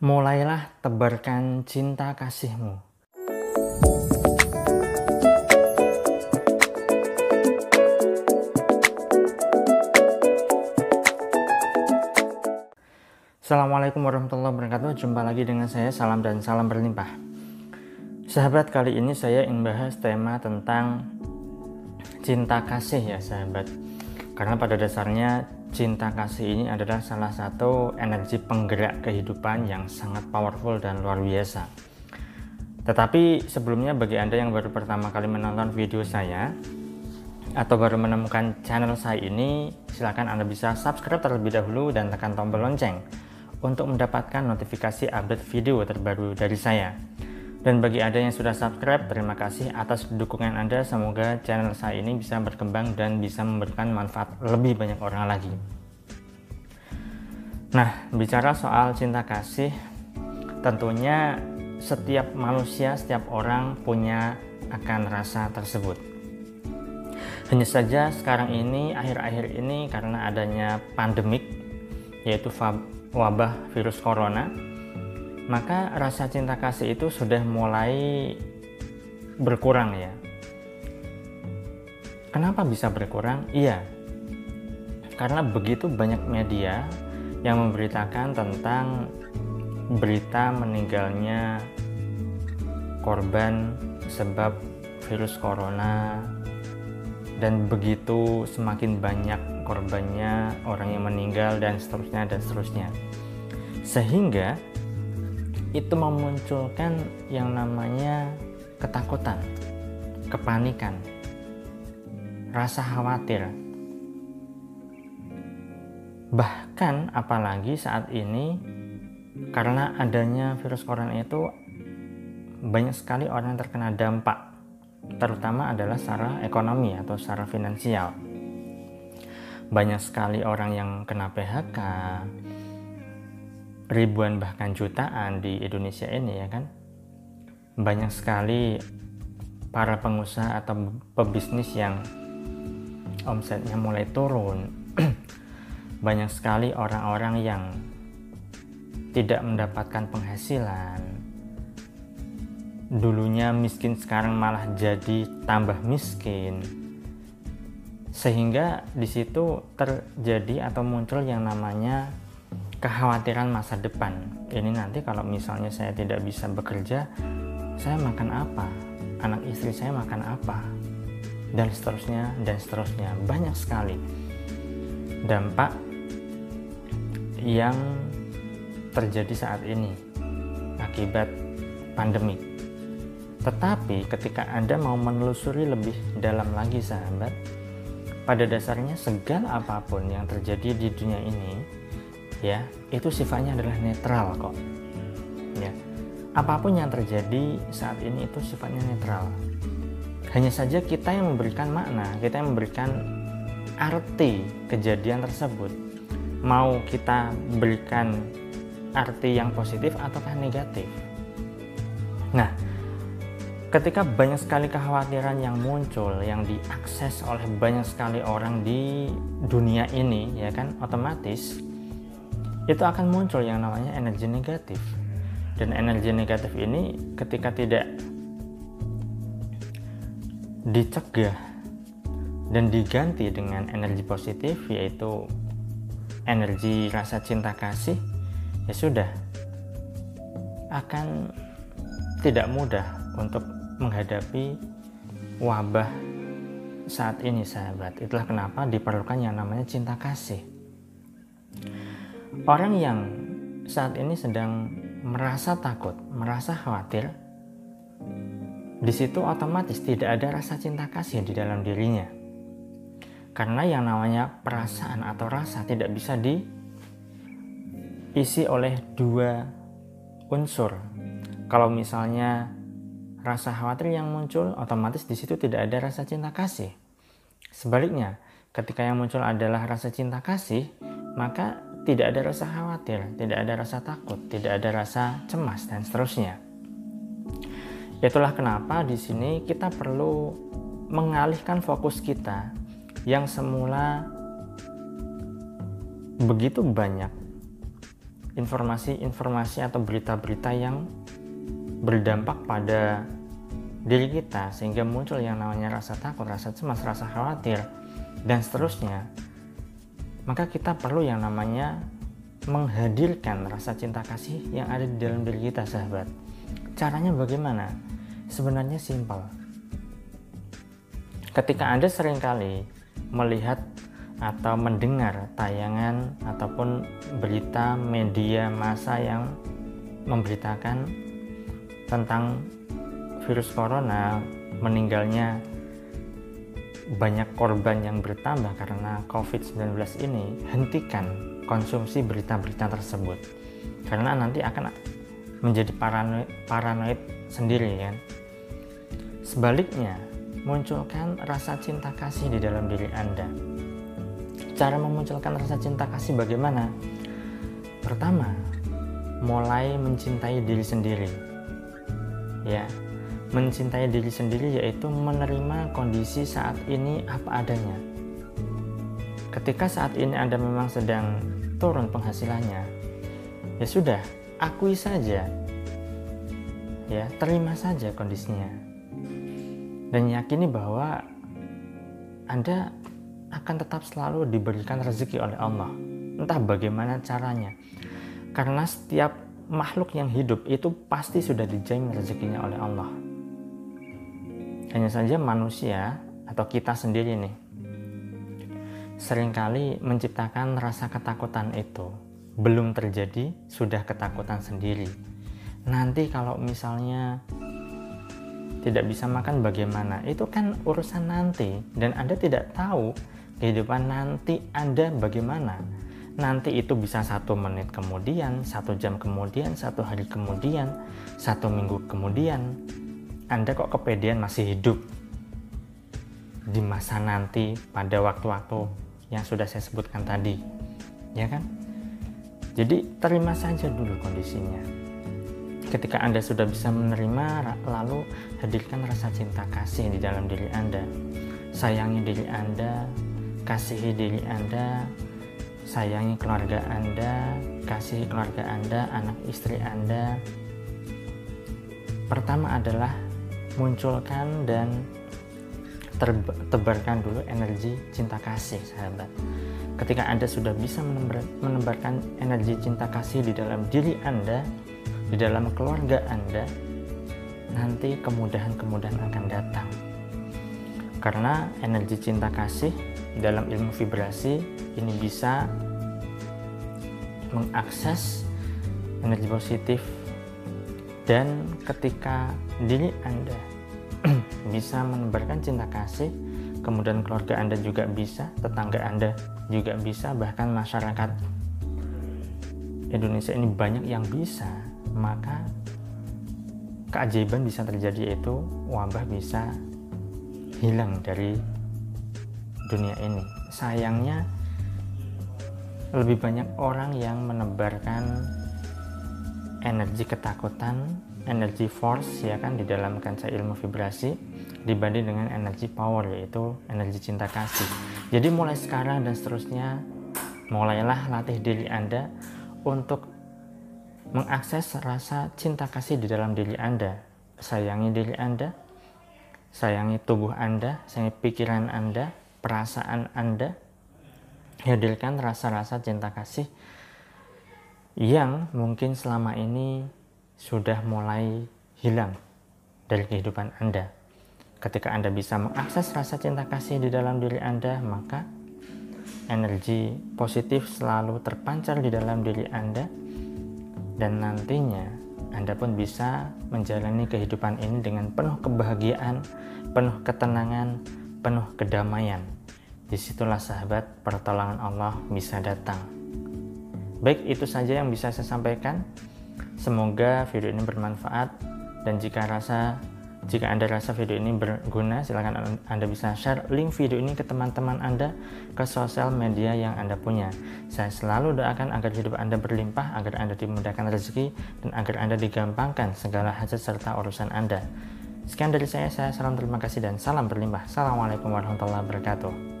Mulailah tebarkan cinta kasihmu. Assalamualaikum warahmatullahi wabarakatuh. Jumpa lagi dengan saya. Salam dan salam berlimpah. Sahabat, kali ini saya ingin bahas tema tentang cinta kasih ya, sahabat. Karena pada dasarnya cinta kasih ini adalah salah satu energi penggerak kehidupan yang sangat powerful dan luar biasa. Tetapi sebelumnya bagi Anda yang baru pertama kali menonton video saya atau baru menemukan channel saya ini, silakan Anda bisa subscribe terlebih dahulu dan tekan tombol lonceng untuk mendapatkan notifikasi update video terbaru dari saya. Dan bagi Anda yang sudah subscribe, terima kasih atas dukungan Anda. Semoga channel saya ini bisa berkembang dan bisa memberikan manfaat lebih banyak orang lagi. Nah, bicara soal cinta kasih, tentunya setiap manusia, setiap orang punya akan rasa tersebut. Hanya saja sekarang ini, akhir-akhir ini karena adanya pandemik, yaitu wabah virus corona, maka rasa cinta kasih itu sudah mulai berkurang ya. Kenapa bisa berkurang? Iya, karena begitu banyak media yang memberitakan tentang berita meninggalnya korban sebab virus corona dan begitu semakin banyak korbannya, orang yang meninggal dan seterusnya dan seterusnya. Sehingga itu memunculkan yang namanya ketakutan, kepanikan, rasa khawatir. Bahkan apalagi saat ini karena adanya virus corona itu banyak sekali orang yang terkena dampak terutama adalah secara ekonomi atau secara finansial. Banyak sekali orang yang kena PHK, ribuan bahkan jutaan di Indonesia ini ya kan. Banyak sekali para pengusaha atau pebisnis yang omsetnya mulai turun. Banyak sekali orang-orang yang tidak mendapatkan penghasilan, dulunya miskin sekarang malah jadi tambah miskin sehingga di situ terjadi atau muncul yang namanya kekhawatiran masa depan. Ini nanti kalau misalnya saya tidak bisa bekerja saya makan apa? Anak istri saya makan apa? Dan seterusnya dan seterusnya. Banyak sekali dampak yang terjadi saat ini akibat pandemi. Tetapi ketika Anda mau menelusuri lebih dalam lagi sahabat, pada dasarnya segala apa pun yang terjadi di dunia ini ya, itu sifatnya adalah netral kok. Ya. Apa pun yang terjadi saat ini itu sifatnya netral. Hanya saja kita yang memberikan makna, kita yang memberikan arti kejadian tersebut. Mau kita berikan arti yang positif ataukah negatif. Nah, ketika banyak sekali kekhawatiran yang muncul yang diakses oleh banyak sekali orang di dunia ini ya kan otomatis itu akan muncul yang namanya energi negatif. Dan energi negatif ini ketika tidak dicegah dan diganti dengan energi positif yaitu energi rasa cinta kasih ya sudah akan tidak mudah untuk menghadapi wabah saat ini sahabat. Itulah kenapa diperlukan yang namanya cinta kasih orang yang saat ini sedang merasa takut merasa khawatir di situ otomatis tidak ada rasa cinta kasih di dalam dirinya karena yang namanya perasaan atau rasa tidak bisa diisi oleh dua unsur kalau misalnya rasa khawatir yang muncul otomatis di situ tidak ada rasa cinta kasih. Sebaliknya, ketika yang muncul adalah rasa cinta kasih, maka tidak ada rasa khawatir, tidak ada rasa takut, tidak ada rasa cemas dan seterusnya. Itulah kenapa di sini kita perlu mengalihkan fokus kita yang semula begitu banyak informasi-informasi atau berita-berita yang berdampak pada diri kita sehingga muncul yang namanya rasa takut, rasa cemas, rasa khawatir dan seterusnya maka kita perlu yang namanya menghadirkan rasa cinta kasih yang ada di dalam diri kita sahabat caranya bagaimana? sebenarnya simpel ketika anda sering kali melihat atau mendengar tayangan ataupun berita media massa yang memberitakan tentang virus corona meninggalnya banyak korban yang bertambah karena COVID-19 ini, hentikan konsumsi berita-berita tersebut. Karena nanti akan menjadi paranoid, paranoid sendiri kan. Sebaliknya, munculkan rasa cinta kasih di dalam diri Anda. Cara memunculkan rasa cinta kasih bagaimana? Pertama, mulai mencintai diri sendiri. Ya, mencintai diri sendiri yaitu menerima kondisi saat ini apa adanya. Ketika saat ini Anda memang sedang turun penghasilannya, ya sudah, akui saja. Ya, terima saja kondisinya. Dan yakini bahwa Anda akan tetap selalu diberikan rezeki oleh Allah. Entah bagaimana caranya. Karena setiap makhluk yang hidup itu pasti sudah dijamin rezekinya oleh Allah hanya saja manusia atau kita sendiri nih sering kali menciptakan rasa ketakutan itu. Belum terjadi sudah ketakutan sendiri. Nanti kalau misalnya tidak bisa makan bagaimana? Itu kan urusan nanti dan anda tidak tahu kehidupan nanti anda bagaimana. Nanti itu bisa satu menit kemudian satu jam kemudian satu hari kemudian satu minggu kemudian anda kok kepedean masih hidup? Di masa nanti pada waktu-waktu yang sudah saya sebutkan tadi. Ya kan? Jadi terima saja dulu kondisinya. Ketika Anda sudah bisa menerima lalu hadirkan rasa cinta kasih di dalam diri Anda. Sayangi diri Anda kasihi diri Anda sayangi keluarga Anda kasihi keluarga Anda anak istri Anda. Pertama adalah munculkan dan tebarkan dulu energi cinta kasih sahabat. Ketika anda sudah bisa menebarkan energi cinta kasih di dalam diri anda di dalam keluarga anda nanti kemudahan-kemudahan akan datang. Karena energi cinta kasih dalam ilmu vibrasi ini bisa mengakses energi positif dan ketika diri Anda bisa menebarkan cinta kasih, kemudian keluarga Anda juga bisa, tetangga Anda juga bisa, bahkan masyarakat Indonesia ini banyak yang bisa, maka keajaiban bisa terjadi itu wabah bisa hilang dari dunia ini. Sayangnya lebih banyak orang yang menebarkan energi ketakutan, energi force ya kan di dalam kancah ilmu vibrasi dibanding dengan energi power yaitu energi cinta kasih. Jadi mulai sekarang dan seterusnya mulailah latih diri Anda untuk mengakses rasa cinta kasih di dalam diri Anda. Sayangi diri Anda, sayangi tubuh Anda, sayangi pikiran Anda, perasaan Anda. Hadirkan rasa-rasa cinta kasih yang mungkin selama ini sudah mulai hilang dari kehidupan Anda. Ketika Anda bisa mengakses rasa cinta kasih di dalam diri Anda, maka energi positif selalu terpancar di dalam diri Anda dan nantinya Anda pun bisa menjalani kehidupan ini dengan penuh kebahagiaan, penuh ketenangan, penuh kedamaian. Di situlah sahabat pertolongan Allah bisa datang. Baik, itu saja yang bisa saya sampaikan. Semoga video ini bermanfaat dan jika rasa jika Anda rasa video ini berguna, silakan Anda bisa share link video ini ke teman-teman Anda ke sosial media yang Anda punya. Saya selalu doakan agar hidup Anda berlimpah, agar Anda dimudahkan rezeki, dan agar Anda digampangkan segala hajat serta urusan Anda. Sekian dari saya, saya salam terima kasih dan salam berlimpah. Assalamualaikum warahmatullahi wabarakatuh.